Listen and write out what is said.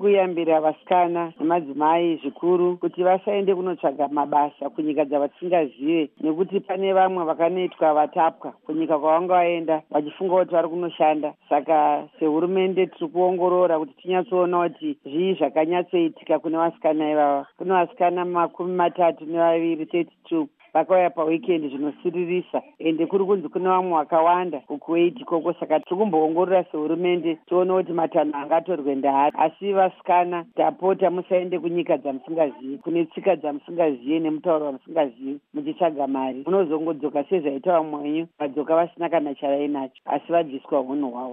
kuyambira vasikana nemadzimai zvikuru kuti vasaende kunotsvaga mabasa kunyika dzavatisingazive nekuti pane vamwe vakanoitwa vatapwa kunyika kwavanga vaenda vachifunga kuti vari kunoshanda. Saka sehurumende tiri kuongorora kuti tinyatsoona kuti zvii zvakanyatsoitika kune vasikana ivava. Kune vasikana makumi matatu nevaviri 32 vakauya paweekend zvinosiririsa. Ende kuri kunzi kune vamwe vakawanda kukuwait ikoko saka tiri kumboongorora sehurumende tione kuti matanho angatorwe ndaari asi vasikana tapota musaende kunyika dzamusingazivi kune tsika dzamusingazivi nemutauro wamusingazivi muchitsvaga mari. Munozongodzoka sezvaita vamwe wenyu vadzoka vasina kana chavainacho asi vabviswa unhu hwavo